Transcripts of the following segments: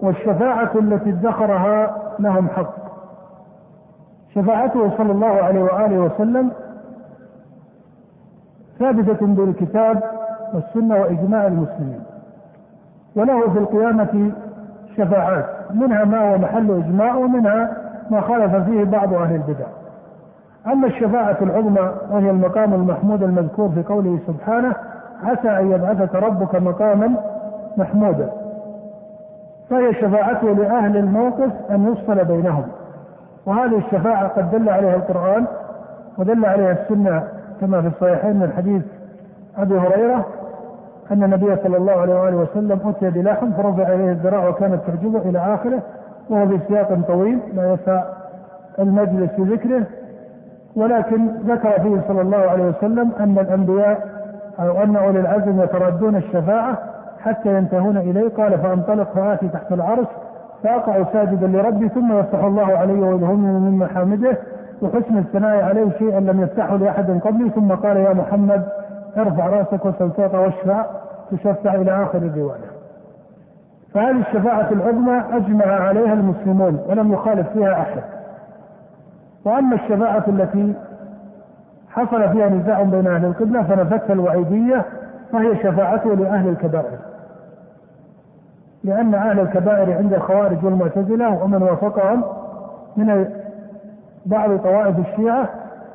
والشفاعة التي ادخرها لهم حق. شفاعته صلى الله عليه وآله وسلم ثابتة بالكتاب والسنة وإجماع المسلمين. وله في القيامة شفاعات منها ما هو محل إجماع ومنها ما خالف فيه بعض أهل البدع. أما الشفاعة العظمى وهي المقام المحمود المذكور في قوله سبحانه عسى أن يبعثك ربك مقاما محمودا. فهي شفاعته لأهل الموقف أن يفصل بينهم. وهذه الشفاعة قد دل عليها القرآن ودل عليها السنة كما في الصحيحين من حديث أبي هريرة أن النبي صلى الله عليه وآله وسلم أتي بلحم فرفع إليه الذراع وكانت تعجبه إلى آخره وهو في سياق طويل لا يسع المجلس في ذكره ولكن ذكر فيه صلى الله عليه وسلم أن الأنبياء أو أن أولي العزم يتردون الشفاعة حتى ينتهون إليه. قال فأنطلق فآتي تحت العرش فأقع ساجدا لربي ثم يفتح الله علي ويلهمني من محامده. وحسن الثناء عليه شيئا لم يفتحه لأحد قبلي. ثم قال يا محمد ارفع رأسك وسل واشفع تشفع إلى آخر الرواية فهذه الشفاعة العظمى أجمع عليها المسلمون ولم يخالف فيها أحد. وأما الشفاعة التي حصل فيها نزاع بين أهل القبلة فنفتها الوعيدية فهي شفاعته لأهل الكبائر. لأن أهل الكبائر عند الخوارج والمعتزلة ومن وافقهم من بعض طوائف الشيعة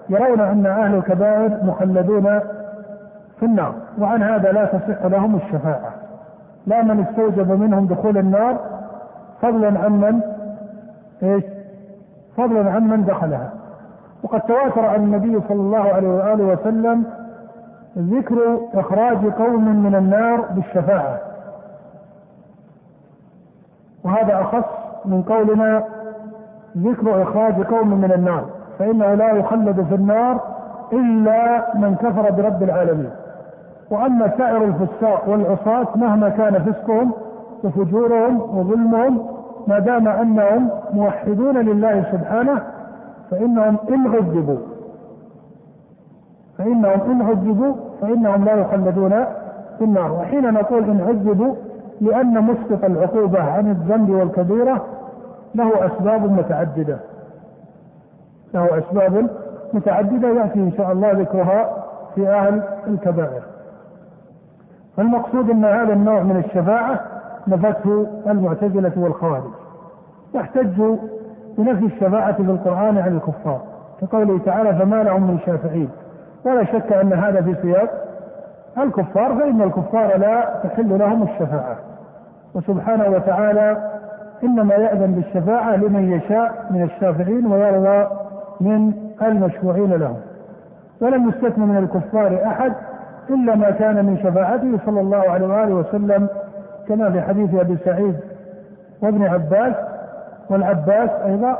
يرون أن أهل الكبائر مخلدون في النار وعن هذا لا تصح لهم الشفاعة. لا من استوجب منهم دخول النار فضلا عن من؟ إيش؟ فضلا عن من دخلها. وقد تواتر عن النبي صلى الله عليه وآله وسلم ذكر إخراج قوم من النار بالشفاعة. وهذا أخص من قولنا ذكر إخراج قوم من النار. فإنه لا يخلد في النار إلا من كفر برب العالمين. وأما سائر الفساق والعصاة مهما كان فسقهم وفجورهم وظلمهم ما دام أنهم موحدون لله سبحانه فإنهم إن عذبوا فإنهم إن عذبوا فإنهم لا يخلدون في النار. وحين نقول إن عذبوا لأن مسقط العقوبة عن الذنب والكبيرة له أسباب متعددة. له أسباب متعددة يأتي إن شاء الله ذكرها في أهل الكبائر. فالمقصود إن هذا النوع من الشفاعة نفته المعتزلة والخوارج. واحتجوا بنفي الشفاعة في القران عن الكفار كقوله تعالى فما لهم من شافعين ولا شك أن هذا في سياق الكفار فإن الكفار لا تحل لهم الشفاعة. وسبحانه وتعالى إنما يأذن بالشفاعة لمن يشاء من الشافعين ويرضى من المشفوعين لهم. ولم يستثن من الكفار أحد إلا ما كان من شفاعته صلى الله عليه وآله وسلم كما في حديث أبي سعيد وابن عباس والعباس أيضا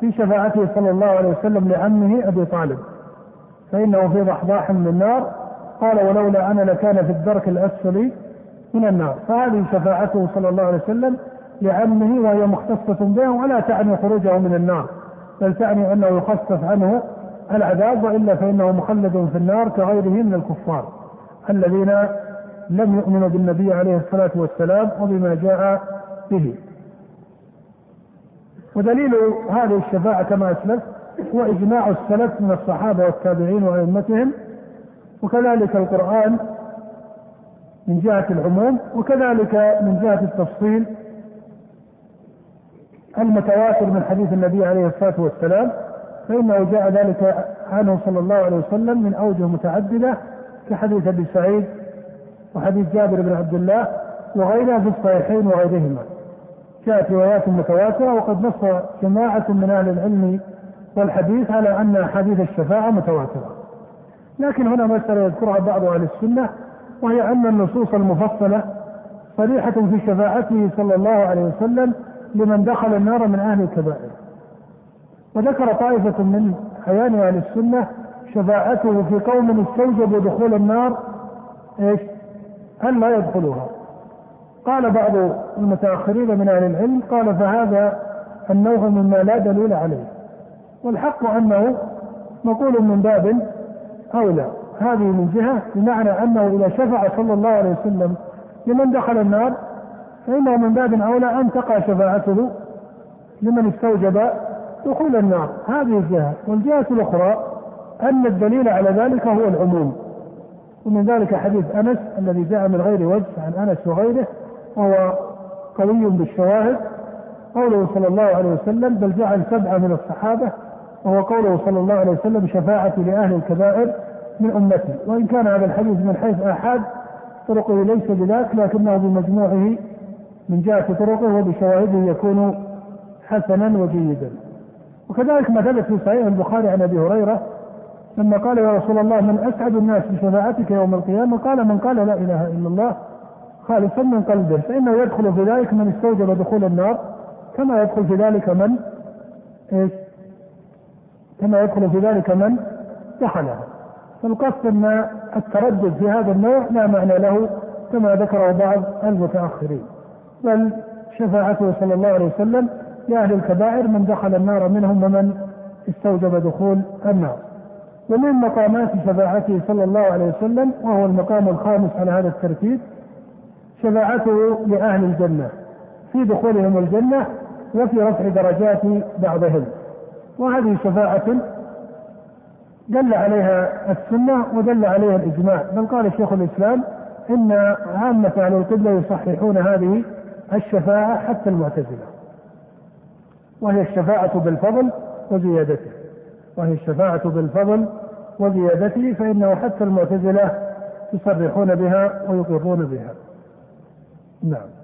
في شفاعته صلى الله عليه وسلم لعمه أبي طالب فإنه في ضحضاح من النار قال ولولا أنا لكان في الدرك الأسفل من النار فهذه شفاعته صلى الله عليه وسلم لعمه وهي مختصة به ولا تعني خروجه من النار بل تعني أنه يخفف عنه العذاب وإلا فإنه مخلد في النار كغيره من الكفار الذين لم يؤمنوا بالنبي عليه الصلاة والسلام وبما جاء به. ودليل هذه الشفاعة كما أسلف هو إجماع السلف من الصحابة والتابعين وأئمتهم وكذلك القرآن من جهة العموم وكذلك من جهة التفصيل المتواتر من حديث النبي عليه الصلاة والسلام فإنه جاء ذلك عنه صلى الله عليه وسلم من أوجه متعددة كحديث أبي سعيد وحديث جابر بن عبد الله وغيرها في الصحيحين وغيرهما. جاءت روايات متواترة وقد نص جماعة من أهل العلم والحديث على أن أحاديث الشفاعة متواترة. لكن هنا مساله يذكرها بعض أهل السنة وهي أن النصوص المفصلة صريحة في شفاعته صلى الله عليه وسلم لمن دخل النار من أهل الكبائر. وذكر طائفة من أعيان أهل السنة شفاعته في قوم استوجبوا دخول النار إيش؟ أن لا يدخلوها. قال بعض المتأخرين من أهل العلم قال فهذا النوع مما لا دليل عليه. والحق أنه مقول من باب أولى هذه من جهة بمعنى أنه إذا شفع صلى الله عليه وسلم لمن دخل النار فإنه من باب أولى أن تقع شفاعته لمن استوجب دخول النار هذه الجهة والجهة الأخرى أن الدليل على ذلك هو العموم ومن ذلك حديث أنس الذي جاء من غير وجه عن أنس وغيره وهو قوي بالشواهد. قوله صلى الله عليه وسلم بل جعل سبعة من الصحابة. وهو قوله صلى الله عليه وسلم شفاعتي لأهل الكبائر من أمتي. وإن كان هذا الحديث من حيث آحاد طرقه ليس بذاك لكنه بمجموعه من جهة طرقه وبشواهده يكون حسنا وجيدا. وكذلك ما ثبت في صحيح البخاري عن أبي هريرة لما قال يا رسول الله من أسعد الناس بشفاعتك يوم القيامة؟ قال من قال لا إله إلا الله خالصا من قلبه فإنه يدخل في ذلك من استوجب دخول النار. كما يدخل في ذلك من؟ إيش؟ كما يدخل في ذلك من؟ دخلها فالقصد أن التردد في هذا النوع لا معنى له كما ذكره بعض المتأخرين. بل شفاعته صلى الله عليه وسلم لأهل الكبائر من دخل النار منهم ومن استوجب دخول النار. ومن مقامات شفاعته صلى الله عليه وسلم وهو المقام الخامس على هذا الترتيب شفاعته لأهل الجنة في دخولهم الجنة وفي رفع درجات بعضهم. وهذه شفاعة دل عليها السنة ودل عليها الإجماع. بل قال شيخ الإسلام إن عامة أهل القبلة يصححون هذه الشفاعة حتى المعتزلة وهي الشفاعة بالفضل وزيادته. وهي الشفاعة بالفضل وزيادته فإنه حتى المعتزلة يصرحون بها ويقرون بها. نعم.